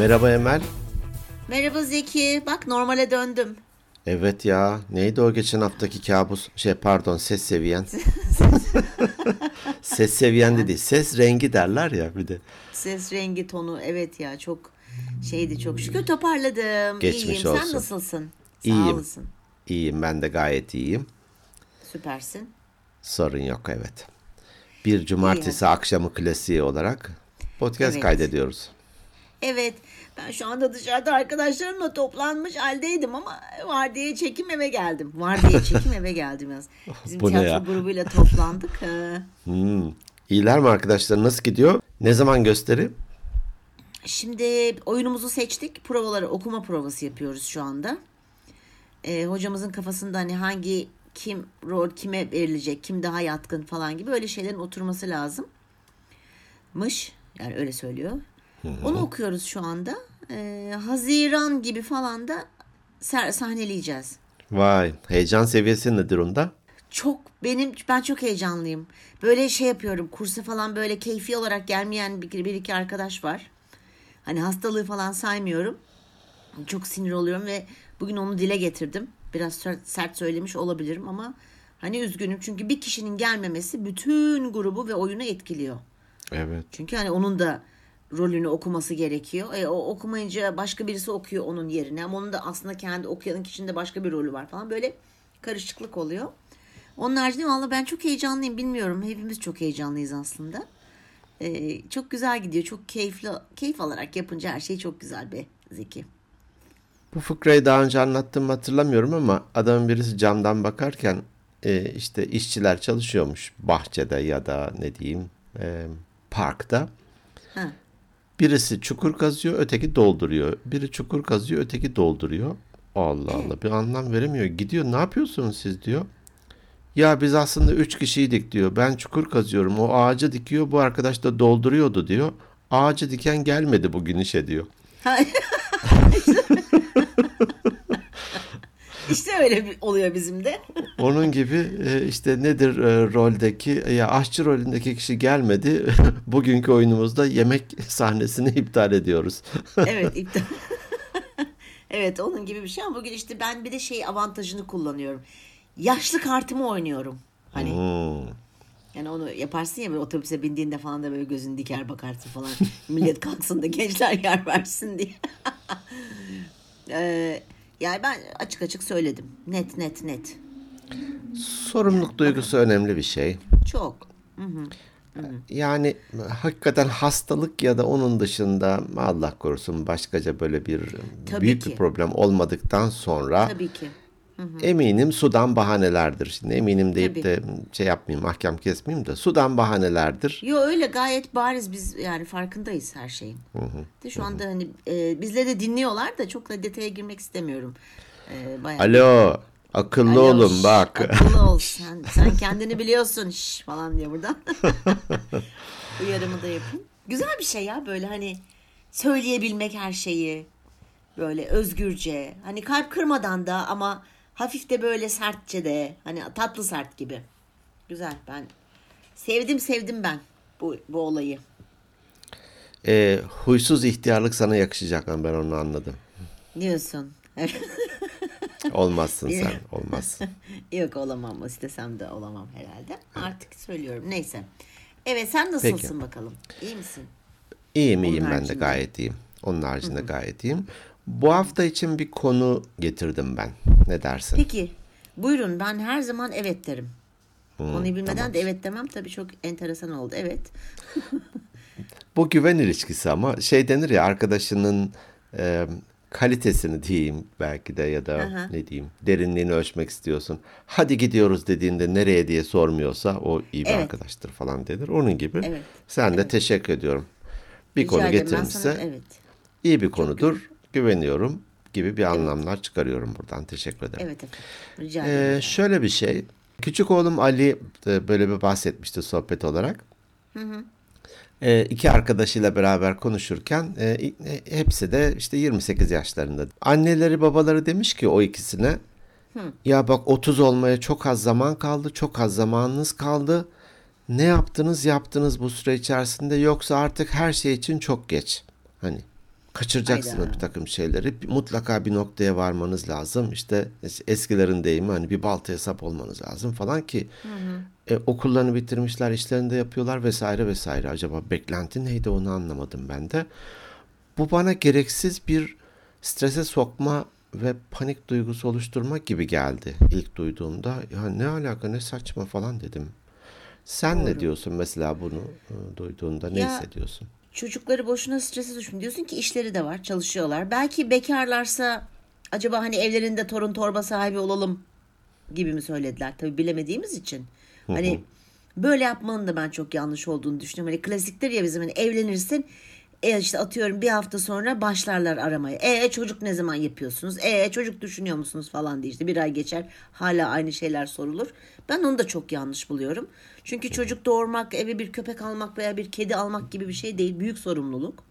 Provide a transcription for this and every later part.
Merhaba Emel. Merhaba Zeki. Bak normale döndüm. Evet ya. Neydi o geçen haftaki kabus? Şey pardon ses seviyen. ses seviyen de değil. Ses rengi derler ya bir de. Ses rengi tonu evet ya çok şeydi çok şükür toparladım. Geçmiş İyiyim. olsun. Sen nasılsın? Sağ İyiyim. olasın. İyiyim ben de gayet iyiyim. Süpersin. Sorun yok evet. Bir cumartesi akşamı klasiği olarak podcast Evet. kaydediyoruz. Evet ben şu anda dışarıda arkadaşlarımla toplanmış haldeydim ama var diye çekim eve geldim. Var diye çekim eve geldim yaz. Bizim Bu tiyatro ya? grubuyla toplandık. Ee, Hmm. İyiler mi arkadaşlar? Nasıl gidiyor? Ne zaman gösteri? Şimdi oyunumuzu seçtik. Provaları okuma provası yapıyoruz şu anda. Ee, hocamızın kafasında hani hangi kim rol kime verilecek, kim daha yatkın falan gibi öyle şeylerin oturması lazım. Mış yani öyle söylüyor. Onu okuyoruz şu anda. Ee, Haziran gibi falan da sahneleyeceğiz. Vay. Heyecan seviyesi ne durumda? Çok benim ben çok heyecanlıyım. Böyle şey yapıyorum. Kursa falan böyle keyfi olarak gelmeyen bir, bir iki arkadaş var. Hani hastalığı falan saymıyorum. Çok sinir oluyorum ve bugün onu dile getirdim. Biraz sert söylemiş olabilirim ama hani üzgünüm çünkü bir kişinin gelmemesi bütün grubu ve oyunu etkiliyor. Evet. Çünkü hani onun da rolünü okuması gerekiyor. E, o okumayınca başka birisi okuyor onun yerine. Ama onun da aslında kendi okuyanın kişinin başka bir rolü var falan. Böyle karışıklık oluyor. Onun haricinde valla ben çok heyecanlıyım. Bilmiyorum. Hepimiz çok heyecanlıyız aslında. E, çok güzel gidiyor. Çok keyifli. Keyif alarak yapınca her şey çok güzel be Zeki. Bu fıkrayı daha önce anlattım mı hatırlamıyorum ama adamın birisi camdan bakarken e, işte işçiler çalışıyormuş bahçede ya da ne diyeyim e, parkta. Ha. Birisi çukur kazıyor, öteki dolduruyor. Biri çukur kazıyor, öteki dolduruyor. Allah Allah bir anlam veremiyor. Gidiyor ne yapıyorsunuz siz diyor. Ya biz aslında üç kişiydik diyor. Ben çukur kazıyorum. O ağacı dikiyor. Bu arkadaş da dolduruyordu diyor. Ağacı diken gelmedi bugün işe diyor. işte öyle bir- oluyor bizim de. Onun gibi e, işte nedir e, roldeki ya aşçı rolündeki kişi gelmedi. Bugünkü oyunumuzda yemek sahnesini iptal ediyoruz. evet iptal. evet onun gibi bir şey ama bugün işte ben bir de şey avantajını kullanıyorum. Yaşlı kartımı oynuyorum. Hani Hmm. yani onu yaparsın ya böyle otobüse bindiğinde falan da böyle gözün diker bakarsın falan. Millet kalksın da gençler yer versin diye. Ee, yani ben açık açık söyledim. Net net net. Sorumluluk duygusu önemli bir şey. Çok. Yani hakikaten hastalık ya da onun dışında Allah korusun başkaca böyle bir Tabii büyük ki. bir problem olmadıktan sonra Tabii ki. Eminim sudan bahanelerdir. Şimdi eminim deyip Tabii. de şey yapmayayım, mahkem kesmeyeyim de sudan bahanelerdir. Yo öyle gayet bariz biz yani farkındayız her şeyin. De şu anda hani e, bizleri de dinliyorlar da çok da detaya girmek istemiyorum. E, bayağı. Alo, akıllı Alo, olun şş, bak. Akıllı ol sen, sen kendini biliyorsun şş, falan diye buradan. Uyarımı da yapayım. Güzel bir şey ya böyle hani söyleyebilmek her şeyi. Böyle özgürce. Hani kalp kırmadan da ama hafif de böyle sertçe de. Hani tatlı sert gibi. Güzel ben sevdim sevdim ben bu, bu olayı. E, huysuz ihtiyarlık sana yakışacak ben onu anladım. Diyorsun. Olmazsın sen, olmazsın. Yok olamam. istesem de olamam herhalde. Artık söylüyorum. Neyse. Evet sen nasılsın bakalım? İyi misin? İyiyim Onun iyiyim ben de haricinde. gayet iyiyim. Onun haricinde gayet iyiyim. Bu hafta için bir konu getirdim ben. Ne dersin? Peki. Buyurun ben her zaman evet derim. Hmm, Konuyu bilmeden de evet demem tabii çok enteresan oldu. Evet. Bu güven ilişkisi ama şey denir ya arkadaşının e, kalitesini diyeyim belki de ya da Aha. ne diyeyim derinliğini ölçmek istiyorsun. Hadi gidiyoruz dediğinde nereye diye sormuyorsa o iyi bir Evet. arkadaştır falan denir. Onun gibi. Evet. Sen de teşekkür ediyorum. Bir Rica konu ederim. Getirmişse evet. iyi bir konudur. Güveniyorum gibi bir anlamlar çıkarıyorum buradan. Teşekkür ederim. Evet efendim. Rica ederim. Ee, şöyle bir şey. Küçük oğlum Ali e, böyle bir bahsetmişti sohbet olarak. Ee, iki arkadaşıyla beraber konuşurken e, e, hepsi de işte 28 yaşlarında. Anneleri babaları demiş ki o ikisine ya bak 30 olmaya çok az zaman kaldı, çok az zamanınız kaldı. Ne yaptınız yaptınız bu süre içerisinde yoksa artık her şey için çok geç. Hani Kaçıracaksınız Hayda. bir takım şeyleri. Mutlaka bir noktaya varmanız lazım. İşte es- eskilerin deyimi hani bir baltaya sap olmanız lazım falan ki e, okullarını bitirmişler, işlerini de yapıyorlar vesaire vesaire. Acaba beklenti neydi onu anlamadım ben de. Bu bana gereksiz bir strese sokma ve panik duygusu oluşturmak gibi geldi ilk duyduğumda. Ya ne alaka ne saçma falan dedim. Sen ne Doğru. diyorsun mesela bunu e, duyduğunda ne Ya- hissediyorsun? Çocukları boşuna strese düşmüyor. Diyorsun ki işleri de var, çalışıyorlar. Belki bekarlarsa acaba hani evlerinde torun torba sahibi olalım gibi mi söylediler? Tabii bilemediğimiz için. Hani böyle yapmanın da ben çok yanlış olduğunu düşünüyorum. Hani klasiktir ya bizim hani evlenirsin e işte atıyorum bir hafta sonra başlarlar aramaya. E çocuk ne zaman yapıyorsunuz? E çocuk düşünüyor musunuz falan diye işte bir ay geçer hala aynı şeyler sorulur. Ben onu da çok yanlış buluyorum. Çünkü çocuk doğurmak, eve bir köpek almak veya bir kedi almak gibi bir şey değil. Büyük sorumluluk.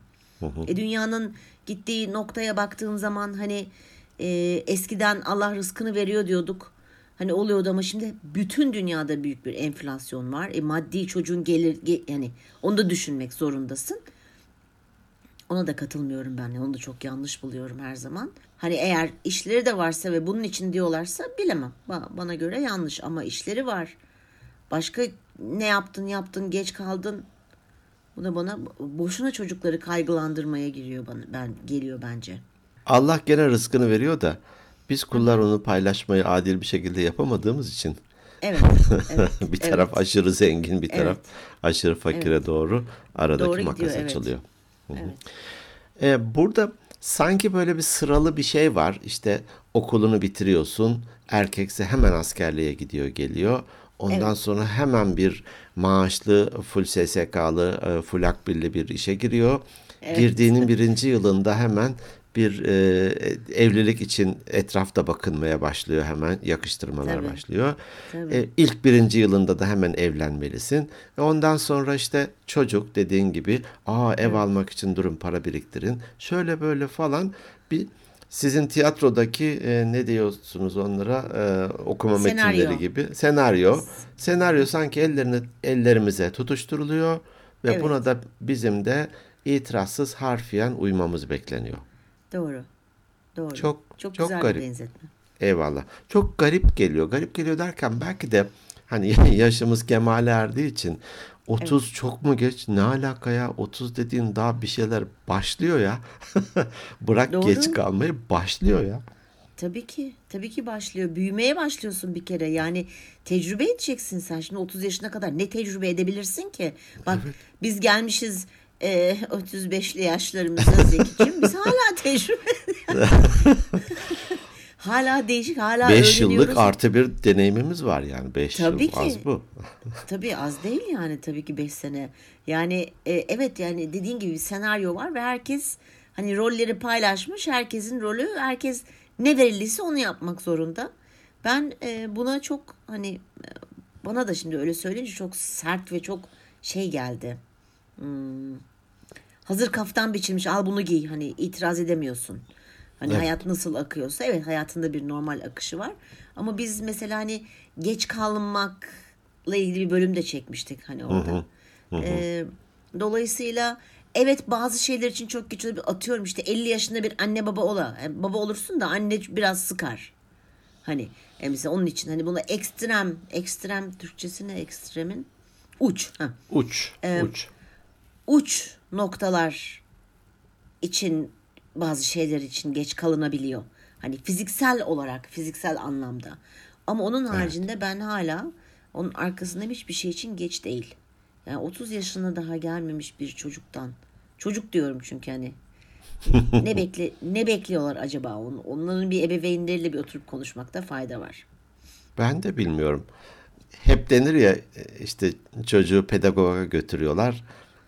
E dünyanın gittiği noktaya baktığın zaman hani e, eskiden Allah rızkını veriyor diyorduk. Hani oluyordu ama şimdi bütün dünyada büyük bir enflasyon var. E, maddi çocuğun gelir ge- yani onu da düşünmek zorundasın. Ona da katılmıyorum ben. Onu da çok yanlış buluyorum her zaman. Hani eğer işleri de varsa ve bunun için diyorlarsa bilemem. Ba- Bana göre yanlış ama işleri var. Başka ne yaptın yaptın geç kaldın. Bu da bana boşuna çocukları kaygılandırmaya giriyor bana ben geliyor bence. Allah gene rızkını veriyor da biz kullar onu paylaşmayı adil bir şekilde yapamadığımız için Evet. evet bir taraf aşırı zengin, bir taraf aşırı fakire doğru aradaki Doğru makas gidiyor, evet. açılıyor. Hı hı. Ee, burada sanki böyle bir sıralı bir şey var. İşte okulunu bitiriyorsun. Erkekse hemen askerliğe gidiyor, geliyor. Ondan sonra hemen bir maaşlı, full SSK'lı, e, full akbilli bir işe giriyor. Girdiğinin birinci yılında hemen bir e, evlilik için etrafta bakınmaya başlıyor hemen yakıştırmalar Tabii. başlıyor. Tabii. E, ilk birinci yılında da hemen evlenmelisin. E, ondan sonra işte çocuk dediğin gibi aa ev almak için durun para biriktirin. Şöyle böyle falan bir sizin tiyatrodaki e, ne diyorsunuz onlara e, okuma Senaryo. metinleri gibi senaryo. Senaryo sanki ellerini ellerimize tutuşturuluyor ve Evet. buna da bizim de itirazsız harfiyen uymamız bekleniyor. Doğru. Doğru. Çok- çok, çok güzel garip. bir benzetme. Eyvallah. Çok garip geliyor. Garip geliyor derken belki de hani yaşımız kemale erdiği için 30 çok mu geç? Ne alaka ya? 30 dediğin daha bir şeyler başlıyor ya. Bırak Doğru. geç kalmayı başlıyor ya. Tabii ki. Tabii ki başlıyor. Büyümeye başlıyorsun bir kere. Yani tecrübe edeceksin sen. Şimdi 30 yaşına kadar ne tecrübe edebilirsin ki? Bak biz gelmişiz e, 35'li yaşlarımıza Zeki'cim. Biz hala tecrübe Hala değişik, hala 5 yıllık öğreniyoruz. artı bir deneyimimiz var yani. 5 Tabii yıl ki. az bu. Tabii az değil yani tabii ki 5 sene. Yani e, evet yani dediğin gibi bir senaryo var ve herkes hani rolleri paylaşmış. Herkesin rolü herkes ne verildiyse onu yapmak zorunda. Ben e, buna çok hani bana da şimdi öyle söyleyince çok sert ve çok şey geldi. Hmm, hazır kaftan biçilmiş al bunu giy hani itiraz edemiyorsun. Hani Evet. hayat nasıl akıyorsa evet hayatında bir normal akışı var. Ama biz mesela hani geç kalmakla ilgili bir bölüm de çekmiştik hani orada. Ee, dolayısıyla evet bazı şeyler için çok geç olabilir. Atıyorum işte 50 yaşında bir anne baba ola. Yani baba olursun da anne biraz sıkar. Hani e mesela onun için hani buna ekstrem ekstrem Türkçesi ne ekstremin? Uç. Ha Uç, Ee, uç. uç noktalar için bazı şeyler için geç kalınabiliyor. Hani fiziksel olarak, fiziksel anlamda. Ama onun haricinde ben hala onun arkasında hiçbir şey için geç değil. Yani 30 yaşına daha gelmemiş bir çocuktan. Çocuk diyorum çünkü hani. ne bekle ne bekliyorlar acaba? On- Onların bir ebeveynleriyle bir oturup konuşmakta fayda var. Ben de bilmiyorum. Hep denir ya işte çocuğu pedagoga götürüyorlar.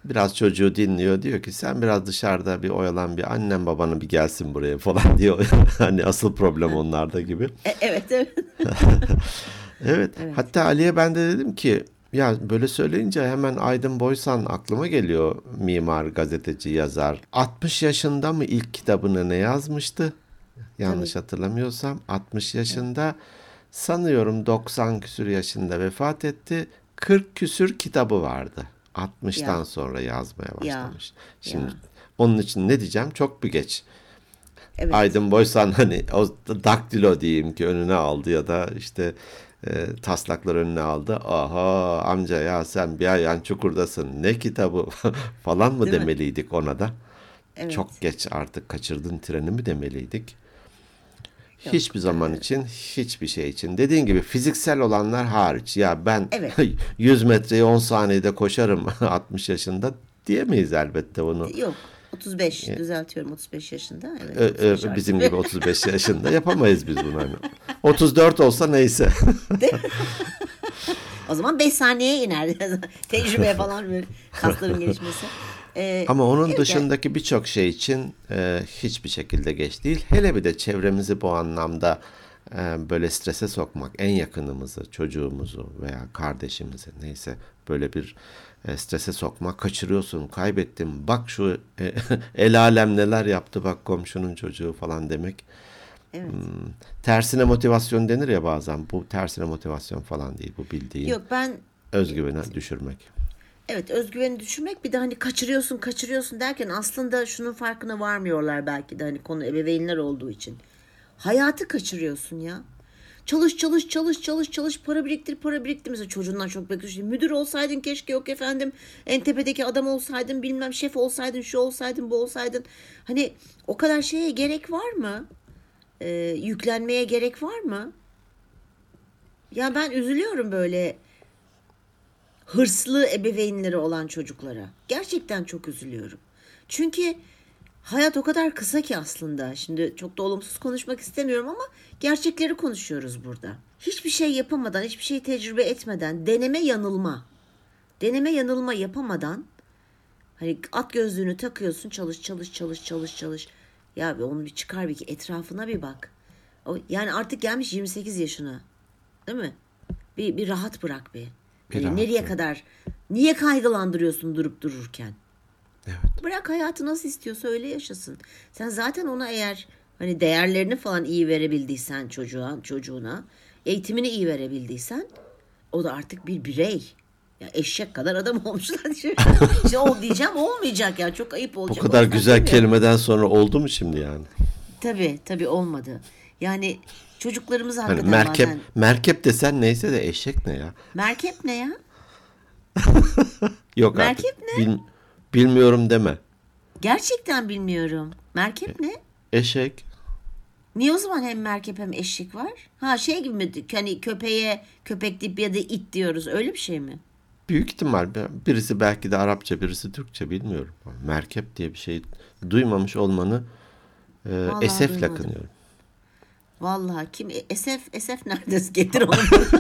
Biraz çocuğu dinliyor diyor ki sen biraz dışarıda bir oyalan bir annem babanın bir gelsin buraya falan diyor. hani asıl problem onlarda gibi. E, evet evet. Evet. Hatta Ali'ye ben de dedim ki ya böyle söyleyince hemen Aydın Boysan aklıma geliyor mimar, gazeteci, yazar. 60 yaşında mı ilk kitabını ne yazmıştı? Yanlış hatırlamıyorsam 60 yaşında sanıyorum 90 küsür yaşında vefat etti. 40 küsür kitabı vardı. 60'tan Ya. sonra yazmaya başlamış. Şimdi Ya. Onun için ne diyeceğim? Çok bir geç. Evet. Aydın Boysan hani o daktilo diyeyim ki önüne aldı ya da işte e, taslaklar önüne aldı. Aha amca ya sen bir ayağın çukurdasın. Ne kitabı falan mı Değil mi? demeliydik ona da? Evet. Çok geç artık kaçırdın treni mi demeliydik? Yok, Hiçbir zaman için, hiçbir şey için. Dediğin gibi fiziksel olanlar hariç. Ya ben Evet. 100 metreyi 10 saniyede koşarım 60 yaşında diyemeyiz elbette bunu. Yok 35 düzeltiyorum 35 yaşında. Evet, Ö- 35 ö- artık. bizim gibi 35 yaşında yapamayız biz bunu. Hani. 34 olsa neyse. O zaman 5 saniyeye iner. Tecrübe falan böyle kasların gelişmesi. Ee, Ama onun evet, dışındaki birçok şey için e, hiçbir şekilde geç değil. Hele bir de çevremizi bu anlamda e, böyle strese sokmak, en yakınımızı, çocuğumuzu veya kardeşimizi neyse böyle bir e, strese sokmak, kaçırıyorsun, kaybettim, bak şu e, el alem neler yaptı, bak komşunun çocuğu falan demek. Evet. Hmm, tersine motivasyon denir ya bazen. Bu tersine motivasyon falan değil. Bu bildiğin Yok ben özgüveni düşürmek. Evet özgüveni düşürmek bir de hani kaçırıyorsun kaçırıyorsun derken aslında şunun farkına varmıyorlar belki de hani konu ebeveynler olduğu için. Hayatı kaçırıyorsun ya. Çalış çalış çalış çalış çalış para biriktir para biriktir. Mesela çocuğundan çok bekliyorsun. Müdür olsaydın keşke yok efendim. En tepedeki adam olsaydın bilmem şef olsaydın şu olsaydın bu olsaydın. Hani o kadar şeye gerek var mı? Ee, yüklenmeye gerek var mı? Ya ben üzülüyorum böyle hırslı ebeveynleri olan çocuklara. Gerçekten çok üzülüyorum. Çünkü hayat o kadar kısa ki aslında. Şimdi çok da olumsuz konuşmak istemiyorum ama gerçekleri konuşuyoruz burada. Hiçbir şey yapamadan, hiçbir şey tecrübe etmeden, deneme yanılma. Deneme yanılma yapamadan hani at gözlüğünü takıyorsun, çalış çalış çalış çalış çalış. Ya bir onu bir çıkar bir etrafına bir bak. Yani artık gelmiş 28 yaşına. Değil mi? Bir, bir rahat bırak bir. Bir rahat nereye kadar niye kaygılandırıyorsun durup dururken? Evet. Bırak hayatı nasıl istiyorsa öyle yaşasın. Sen zaten ona eğer hani değerlerini falan iyi verebildiysen çocuğa, çocuğuna, eğitimini iyi verebildiysen o da artık bir birey. Ya eşek kadar adam olmuşlar. İşte o diyeceğim olmayacak ya çok ayıp Bu olacak. kadar O yüzden güzel kelimeden sonra oldu mu şimdi yani? Tabii tabii olmadı. Yani çocuklarımız Hani hakikaten merkep bazen... merkep desen neyse de eşek ne ya? Merkep ne ya? Yok Merkep artık. Bil- bilmiyorum deme. Gerçekten bilmiyorum. Merkep ne? Eşek. Niye o zaman hem merkep hem eşek var? Ha şey gibi mi? Hani köpeğe köpek deyip ya da it diyoruz. Öyle bir şey mi? Büyük ihtimal birisi belki de Arapça birisi Türkçe bilmiyorum. Merkep diye bir şey duymamış olmanı e, Vallahi esefle duymadım. kınıyorum. Vallahi kim? E, Esef, Esef nerede? Getir onu.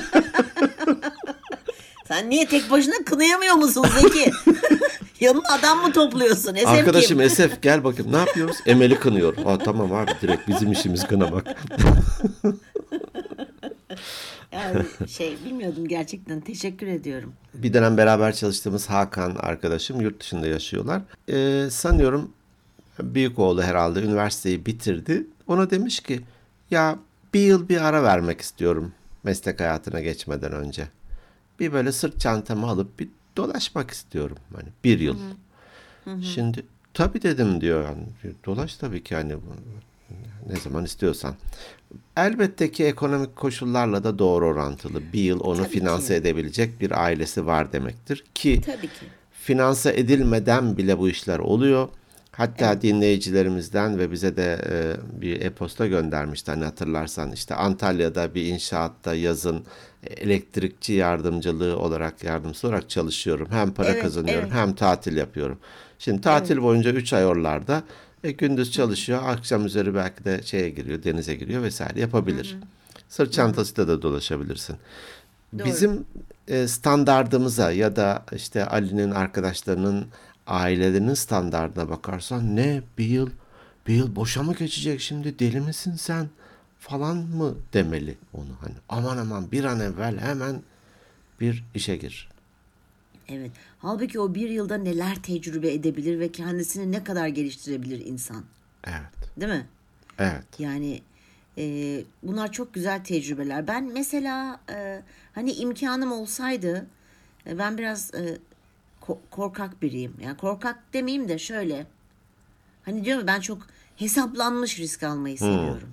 Sen niye tek başına kınayamıyor musun Zeki? Yanına adam mı topluyorsun? Esef Arkadaşım kim? Esef gel bakayım ne yapıyoruz? Emel'i kınıyor. Aa, tamam abi direkt bizim işimiz kınamak. Yani şey bilmiyordum gerçekten. Teşekkür ediyorum. Bir dönem beraber çalıştığımız Hakan arkadaşım yurt dışında yaşıyorlar. Ee, sanıyorum büyük oğlu herhalde üniversiteyi bitirdi. Ona demiş ki ya bir yıl bir ara vermek istiyorum meslek hayatına geçmeden önce. Bir böyle sırt çantamı alıp bir dolaşmak istiyorum. Hani bir yıl. Şimdi tabii dedim diyor yani dolaş tabii ki hani ne zaman istiyorsan. Elbette ki ekonomik koşullarla da doğru orantılı. Bir yıl onu Tabii finanse ki. edebilecek bir ailesi var demektir. Ki Tabii ki. finanse edilmeden bile bu işler oluyor. Hatta dinleyicilerimizden ve bize de e, bir e-posta göndermişti hani hatırlarsan işte Antalya'da bir inşaatta yazın elektrikçi yardımcılığı olarak yardımcısı olarak çalışıyorum. Hem para Evet, kazanıyorum evet. hem tatil yapıyorum. Şimdi tatil boyunca 3 ay oralarda e, gündüz çalışıyor akşam üzeri belki de şeye giriyor denize giriyor vesaire yapabilir. Sırt çantasıyla da dolaşabilirsin. Doğru. Bizim e, standardımıza ya da işte Ali'nin arkadaşlarının ailelerinin standardına bakarsan ne bir yıl bir yıl boşa mı geçecek şimdi deli misin sen falan mı demeli onu hani aman aman bir an evvel hemen bir işe gir. Evet. Halbuki o bir yılda neler tecrübe edebilir ve kendisini ne kadar geliştirebilir insan. Evet. Değil mi? Evet. Yani e, bunlar çok güzel tecrübeler. Ben mesela e, hani imkanım olsaydı e, ben biraz e, ko- korkak biriyim. Yani korkak demeyeyim de şöyle Hani diyorum ya, ben çok hesaplanmış risk almayı seviyorum.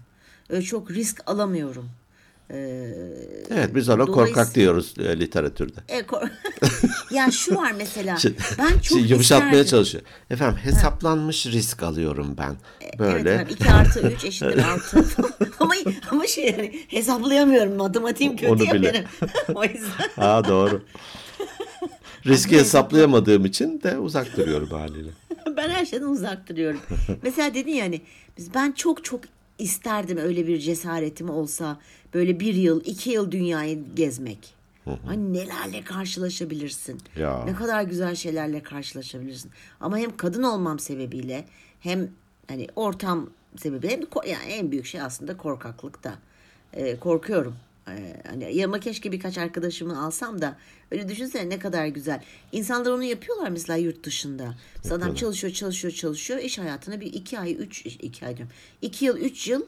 Öyle çok risk alamıyorum. Ee, Evet biz ona korkak diyoruz e, literatürde. e, kor- ya şu var mesela. Şimdi- ben çok Şimdi yumuşatmaya isterdim. çalışıyor. Efendim hesaplanmış risk alıyorum ben. Böyle. Evet, 2 artı 3 eşittir 6. ama, ama şey yani hesaplayamıyorum. Matematiğim kötü Onu ya bile. benim. o yüzden. Ha doğru. Riski hesaplayamadığım için de uzak duruyorum haliyle. ben her şeyden uzak duruyorum. Mesela dedin ya hani biz ben çok çok isterdim öyle bir cesaretim olsa böyle bir yıl iki yıl dünyayı gezmek. Hani nelerle karşılaşabilirsin. Ya. Ne kadar güzel şeylerle karşılaşabilirsin. Ama hem kadın olmam sebebiyle hem hani ortam sebebiyle hem de yani en büyük şey aslında korkaklık da. Ee, korkuyorum. Ee, hani yanıma keşke birkaç arkadaşımı alsam da öyle düşünsene ne kadar güzel. İnsanlar onu yapıyorlar mesela yurt dışında. Mesela adam çalışıyor çalışıyor çalışıyor iş hayatına bir iki ay üç iki ay diyorum. iki yıl üç yıl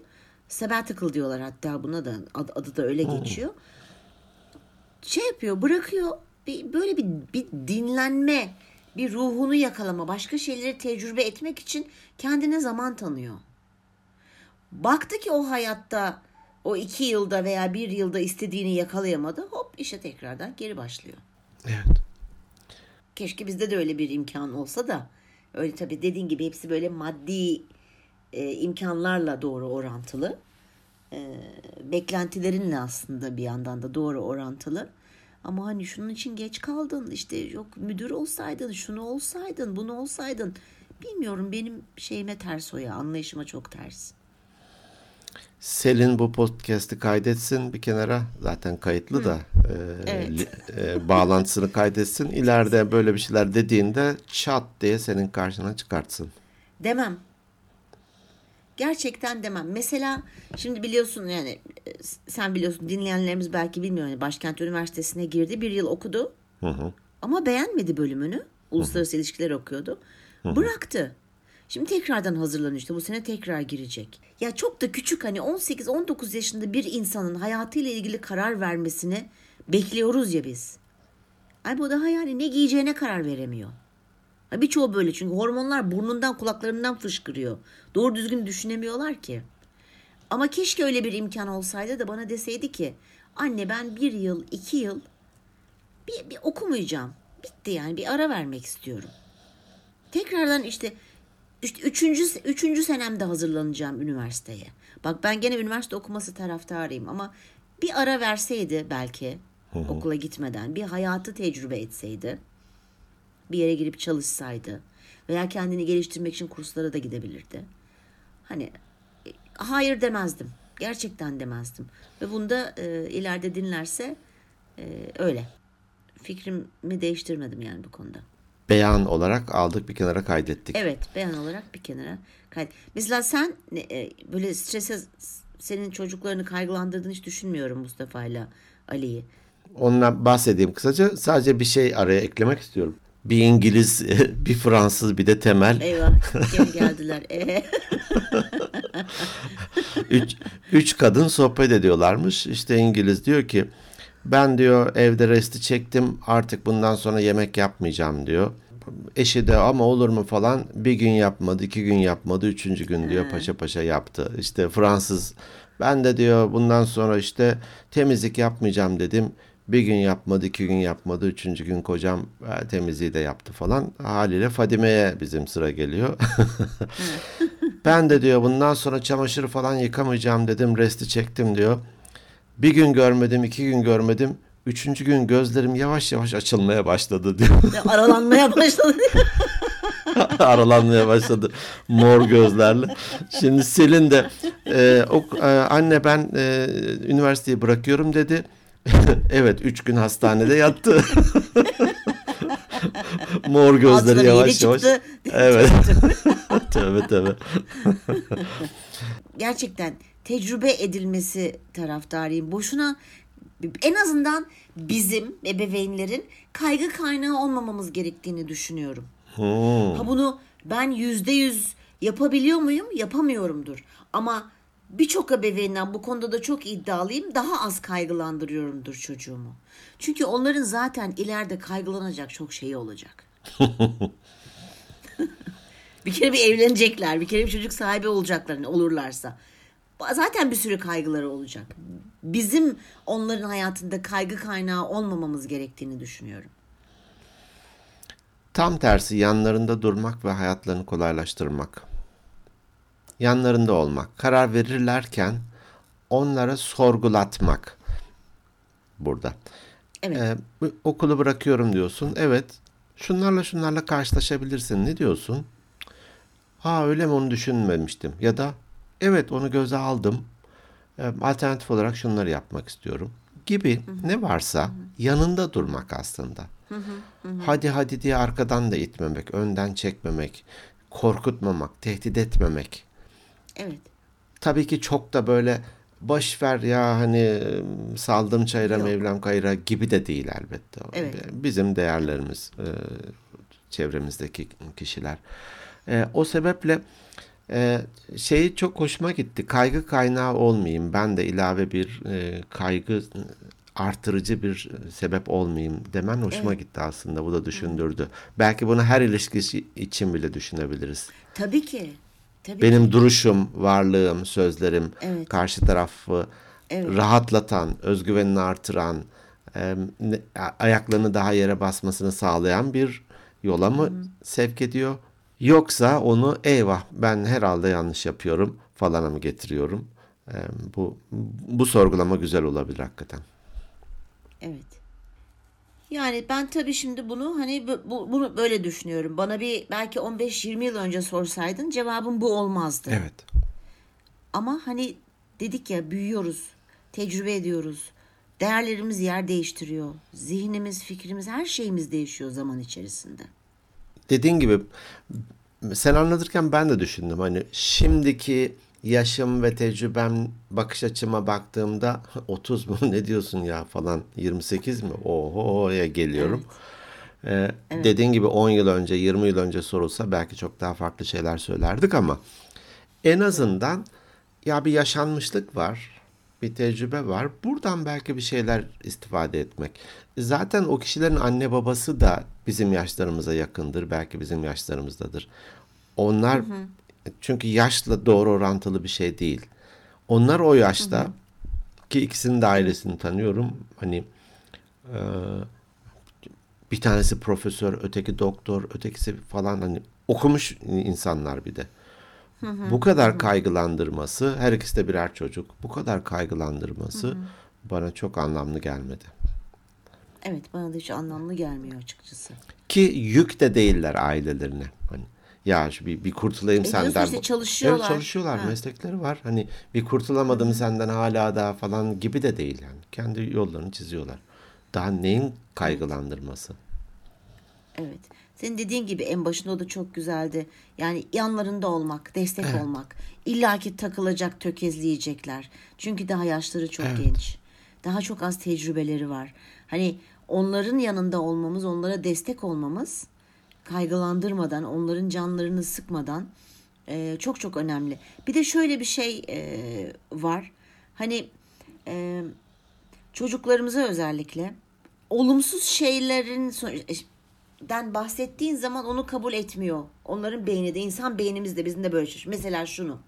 sabbatical diyorlar hatta buna da adı, adı da öyle geçiyor. Şey yapıyor bırakıyor bir, böyle bir, bir dinlenme bir ruhunu yakalama başka şeyleri tecrübe etmek için kendine zaman tanıyor. Baktı ki o hayatta o iki yılda veya bir yılda istediğini yakalayamadı. Hop işe tekrardan geri başlıyor. Evet. Keşke bizde de öyle bir imkan olsa da. Öyle tabii dediğin gibi hepsi böyle maddi e, imkanlarla doğru orantılı. E, beklentilerinle aslında bir yandan da doğru orantılı. Ama hani şunun için geç kaldın işte yok müdür olsaydın şunu olsaydın bunu olsaydın. Bilmiyorum benim şeyime ters o ya anlayışıma çok ters. Selin bu podcast'i kaydetsin bir kenara. Zaten kayıtlı da. e, Evet. e, bağlantısını kaydetsin. İleride böyle bir şeyler dediğinde çat diye senin karşına çıkartsın. Demem. Gerçekten demem. Mesela şimdi biliyorsun yani e, sen biliyorsun dinleyenlerimiz belki bilmiyor. Yani Başkent Üniversitesi'ne girdi. Bir yıl okudu. Hı hı. Ama beğenmedi bölümünü. Uluslararası ilişkiler okuyordu. Bıraktı. Şimdi tekrardan hazırlanıyor işte bu sene tekrar girecek. Ya çok da küçük hani 18-19 yaşında bir insanın hayatıyla ilgili karar vermesini bekliyoruz ya biz. Ay bu daha yani ne giyeceğine karar veremiyor. Ha, Birçoğu böyle çünkü hormonlar burnundan kulaklarından fışkırıyor. Doğru düzgün düşünemiyorlar ki. Ama keşke öyle bir imkan olsaydı da bana deseydi ki anne ben bir yıl iki yıl bir, bir okumayacağım. Bitti yani bir ara vermek istiyorum. Tekrardan işte işte üçüncü, üçüncü senemde hazırlanacağım üniversiteye. Bak ben gene üniversite okuması taraftarıyım ama bir ara verseydi belki okula gitmeden bir hayatı tecrübe etseydi bir yere girip çalışsaydı veya kendini geliştirmek için kurslara da gidebilirdi. Hani e, hayır demezdim. Gerçekten demezdim. Ve bunda e, ileride dinlerse e, öyle. Fikrimi değiştirmedim yani bu konuda. Beyan olarak aldık bir kenara kaydettik. Evet beyan olarak bir kenara kaydet. Mesela sen e, böyle strese senin çocuklarını kaygılandırdığını hiç düşünmüyorum Mustafa ile Ali'yi. Ondan bahsedeyim kısaca. Sadece bir şey araya eklemek istiyorum. Bir İngiliz, bir Fransız, bir de Temel. Eyvah gel geldiler. E, Üç, üç kadın sohbet ediyorlarmış. İşte İngiliz diyor ki ben diyor evde resti çektim artık bundan sonra yemek yapmayacağım diyor. Eşi de ama olur mu falan bir gün yapmadı iki gün yapmadı üçüncü gün diyor paşa paşa yaptı. İşte Fransız ben de diyor bundan sonra işte temizlik yapmayacağım dedim. Bir gün yapmadı, iki gün yapmadı, üçüncü gün kocam e, temizliği de yaptı falan. Haliyle Fadime'ye bizim sıra geliyor. Ben de diyor bundan sonra çamaşırı falan yıkamayacağım dedim. Resti çektim diyor. Bir gün görmedim, iki gün görmedim. Üçüncü gün gözlerim yavaş yavaş açılmaya başladı diyor. aralanmaya başladı. Aralanmaya başladı mor gözlerle. Şimdi Selin de e, o, e, anne ben e, üniversiteyi bırakıyorum dedi. evet üç gün hastanede yattı. mor gözleri yavaş yavaş. çıktı. Evet. tövbe tövbe. Gerçekten tecrübe edilmesi taraftarıyım. Boşuna en azından bizim ebeveynlerin kaygı kaynağı olmamamız gerektiğini düşünüyorum. Hmm. Ha bunu ben yüzde yüz yapabiliyor muyum? Yapamıyorumdur. Ama birçok ebeveynden bu konuda da çok iddialıyım. Daha az kaygılandırıyorumdur çocuğumu. Çünkü onların zaten ileride kaygılanacak çok şeyi olacak. Bir kere bir evlenecekler. Bir kere bir çocuk sahibi olacaklar olurlarsa. Zaten bir sürü kaygıları olacak. Bizim onların hayatında kaygı kaynağı olmamamız gerektiğini düşünüyorum. Tam tersi yanlarında durmak ve hayatlarını kolaylaştırmak. Yanlarında olmak. Karar verirlerken onlara sorgulatmak burada. Evet. Ee, bu okulu bırakıyorum diyorsun. Evet. Şunlarla şunlarla karşılaşabilirsin. Ne diyorsun? Ha öyle mi onu düşünmemiştim. Ya da evet onu göze aldım. Ee, alternatif olarak şunları yapmak istiyorum. Gibi ne varsa yanında durmak aslında. Hadi hadi diye arkadan da itmemek, önden çekmemek, korkutmamak, tehdit etmemek. Evet. Tabii ki çok da böyle boş ver ya hani saldım çayıra Yok. mevlam kayıra gibi de değil elbette. Evet. Bizim değerlerimiz, e, çevremizdeki kişiler. E, o sebeple e, şeyi çok hoşuma gitti. Kaygı kaynağı olmayayım. Ben de ilave bir e, kaygı artırıcı bir sebep olmayayım demen hoşuma gitti aslında. Bu da düşündürdü. Belki bunu her ilişkisi için bile düşünebiliriz. Tabii ki. Tabii Benim ki. duruşum, varlığım, sözlerim Evet. karşı tarafı Evet. rahatlatan, özgüvenini artıran, e, ayaklarını daha yere basmasını sağlayan bir yola mı sevk ediyor? Yoksa onu eyvah ben herhalde yanlış yapıyorum falana mı getiriyorum? E, bu bu sorgulama güzel olabilir hakikaten. Evet. Yani ben tabii şimdi bunu hani bu, bu- bunu böyle düşünüyorum. Bana bir belki 15-20 yıl önce sorsaydın cevabım bu olmazdı. Evet. Ama hani dedik ya büyüyoruz, tecrübe ediyoruz. Değerlerimiz yer değiştiriyor. Zihnimiz, fikrimiz, her şeyimiz değişiyor zaman içerisinde. Dediğin gibi sen anlatırken ben de düşündüm. Hani şimdiki yaşım ve tecrübem bakış açıma baktığımda 30 mu ne diyorsun ya falan 28 mi? Oho'ya geliyorum. Ee, Dediğin gibi 10 yıl önce 20 yıl önce sorulsa belki çok daha farklı şeyler söylerdik ama en azından ya bir yaşanmışlık var, bir tecrübe var. Buradan belki bir şeyler istifade etmek. Zaten o kişilerin anne babası da bizim yaşlarımıza yakındır, belki bizim yaşlarımızdadır. Onlar çünkü yaşla doğru orantılı bir şey değil. Onlar o yaşta ki ikisinin de ailesini tanıyorum. Hani e, bir tanesi profesör, öteki doktor, ötekisi falan hani okumuş insanlar bir de. Bu kadar kaygılandırması, her ikisi de birer çocuk. Bu kadar kaygılandırması bana çok anlamlı gelmedi. Evet bana da hiç anlamlı gelmiyor açıkçası. Ki yük de değiller ailelerine. Hani ya bir, bir kurtulayım E senden. işte çalışıyorlar. Evet çalışıyorlar. Ha. Meslekleri var. Hani bir kurtulamadım senden hala daha falan gibi de değil yani. Kendi yollarını çiziyorlar. Daha neyin kaygılandırması? Evet. Senin dediğin gibi en başında o da çok güzeldi. Yani yanlarında olmak, destek olmak. İlla ki takılacak, tökezleyecekler. Çünkü daha yaşları çok genç. Daha çok az tecrübeleri var. Hani onların yanında olmamız, onlara destek olmamız kaygılandırmadan, onların canlarını sıkmadan e, çok çok önemli. Bir de şöyle bir şey e, var. Hani e, çocuklarımıza özellikle olumsuz şeylerin son- den bahsettiğin zaman onu kabul etmiyor. Onların beyni de insan beynimiz de bizim de böyle şey. Mesela şunu.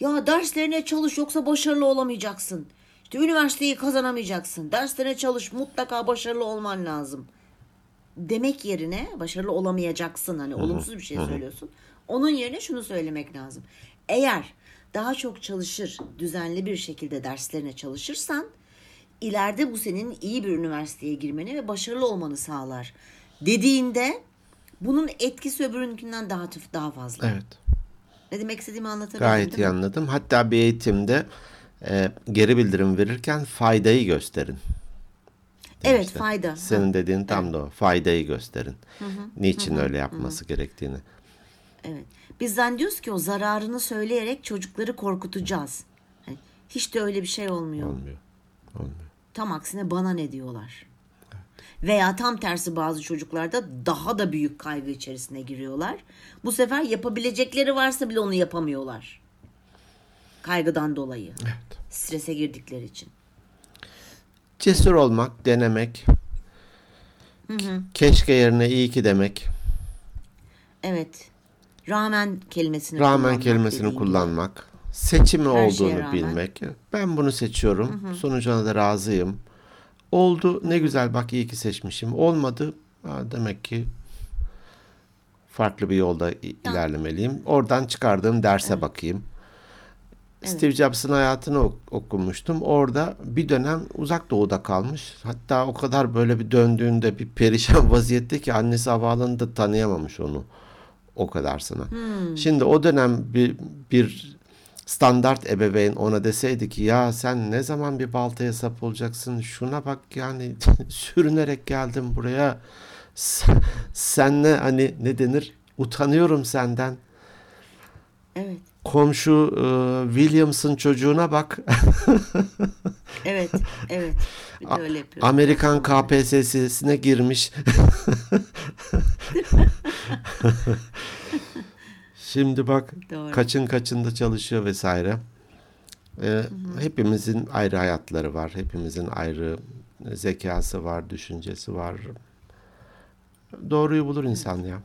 Ya derslerine çalış yoksa başarılı olamayacaksın. İşte üniversiteyi kazanamayacaksın. Derslerine çalış mutlaka başarılı olman lazım. Demek yerine başarılı olamayacaksın. Hani olumsuz bir şey söylüyorsun. Onun yerine şunu söylemek lazım. Eğer daha çok çalışır, düzenli bir şekilde derslerine çalışırsan ileride bu senin iyi bir üniversiteye girmeni ve başarılı olmanı sağlar. Dediğinde bunun etkisi öbürünkinden daha daha fazla. Evet. Ne demek istediğimi anlatabildim Gayet iyi anladım. Hatta bir eğitimde e, geri bildirim verirken faydayı gösterin. Evet demişler. fayda. Senin dediğin tam da o. Faydayı gösterin. Niçin öyle yapması gerektiğini. Evet. Biz zannediyoruz ki o zararını söyleyerek çocukları korkutacağız. Hani hiç de öyle bir şey olmuyor. Olmuyor. Olmuyor. Tam aksine bana ne diyorlar. Veya tam tersi bazı çocuklarda daha da büyük kaygı içerisine giriyorlar. Bu sefer yapabilecekleri varsa bile onu yapamıyorlar. Kaygıdan dolayı. Evet. Strese girdikleri için. Cesur olmak, denemek. Keşke yerine iyi ki demek. Evet. Rağmen kelimesini Rağmen kullanmak kelimesini gibi. kullanmak. Seçimi Her olduğunu bilmek. Ben bunu seçiyorum. Sonucuna da razıyım. Oldu ne güzel bak iyi ki seçmişim. Olmadı ha, demek ki farklı bir yolda ilerlemeliyim. Oradan çıkardığım derse bakayım. Steve Jobs'ın hayatını ok- okumuştum. Orada bir dönem uzak doğuda kalmış. Hatta o kadar böyle bir döndüğünde bir perişan vaziyette ki annesi havaalanında tanıyamamış onu. O kadarsına. Şimdi o dönem bir, bir standart ebeveyn ona deseydi ki ya sen ne zaman bir baltaya sap olacaksın şuna bak yani sürünerek geldim buraya sen, senle hani ne denir utanıyorum senden Evet. komşu e, Williams'ın çocuğuna bak Evet. Evet. Bir de öyle. Amerikan KPSS'sine girmiş şimdi bak Doğru. kaçın kaçında çalışıyor vesaire. Ee, hepimizin ayrı hayatları var. Hepimizin ayrı zekası var, düşüncesi var. Doğruyu bulur insan ya.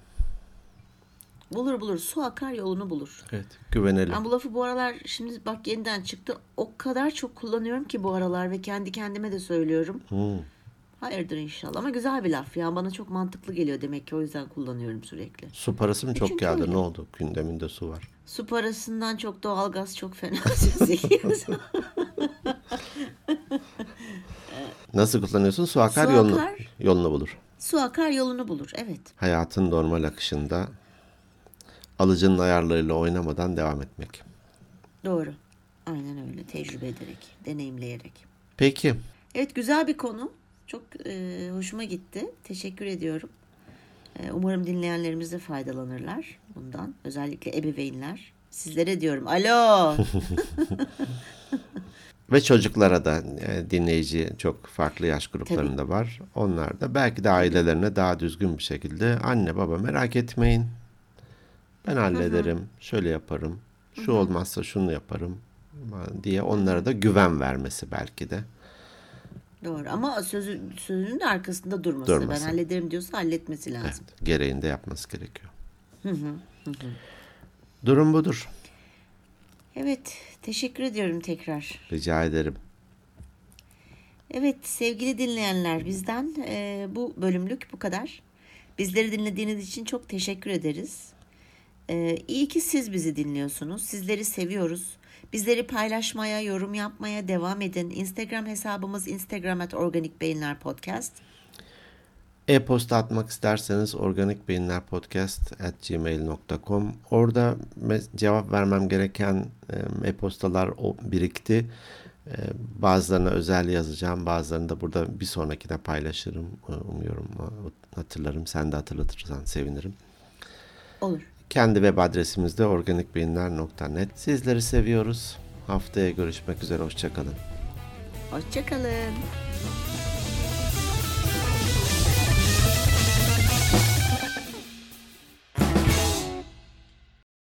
Bulur bulur. Su akar yolunu bulur. Evet, güvenelim. Ben bu lafı bu aralar şimdi bak yeniden çıktı. O kadar çok kullanıyorum ki bu aralar ve kendi kendime de söylüyorum. Hmm. Hayırdır inşallah ama güzel bir laf ya. Bana çok mantıklı geliyor demek ki o yüzden kullanıyorum sürekli. Su parası mı çok Çünkü geldi? öyle. Ne oldu? Gündeminde su var. Su parasından çok doğalgaz çok fena. Nasıl kullanıyorsun? Su akar, Su yolunu, akar. yolunu bulur. Su akar yolunu bulur. Evet. Hayatın normal akışında alıcının ayarlarıyla oynamadan devam etmek. Doğru. Aynen öyle. Tecrübe ederek, deneyimleyerek. Peki. Evet güzel bir konu. Çok e, hoşuma gitti. Teşekkür ediyorum. E, umarım dinleyenlerimiz de faydalanırlar bundan. Özellikle ebeveynler. Sizlere diyorum. Alo. Ve çocuklara da e, dinleyici çok farklı yaş gruplarında var. Onlar da belki de ailelerine daha düzgün bir şekilde anne baba merak etmeyin. Ben hallederim. Şöyle yaparım. Şu olmazsa şunu yaparım diye onlara da güven vermesi belki de. Doğru ama sözü, sözünün de arkasında durması. Durması. Ben hallederim diyorsa halletmesi lazım. Evet, gereğinde yapması gerekiyor. Durum budur. Evet. Teşekkür ediyorum tekrar. Rica ederim. Evet sevgili dinleyenler bizden e, bu bölümlük bu kadar. Bizleri dinlediğiniz için çok teşekkür ederiz. E, iyi ki siz bizi dinliyorsunuz. Sizleri seviyoruz. Bizleri paylaşmaya, yorum yapmaya devam edin. Instagram hesabımız Instagram at Organik Beyinler Podcast. E-posta atmak isterseniz organikbeyinlerpodcast@gmail.com. Orada cevap vermem gereken e-postalar birikti. E, bazılarına özel yazacağım, bazılarını da burada bir sonrakine paylaşırım. Umuyorum hatırlarım. Sen de hatırlatırsan sevinirim. Olur. Kendi web adresimizde organikbeyinler.net. Sizleri seviyoruz. Haftaya görüşmek üzere. Hoşçakalın. Hoşçakalın.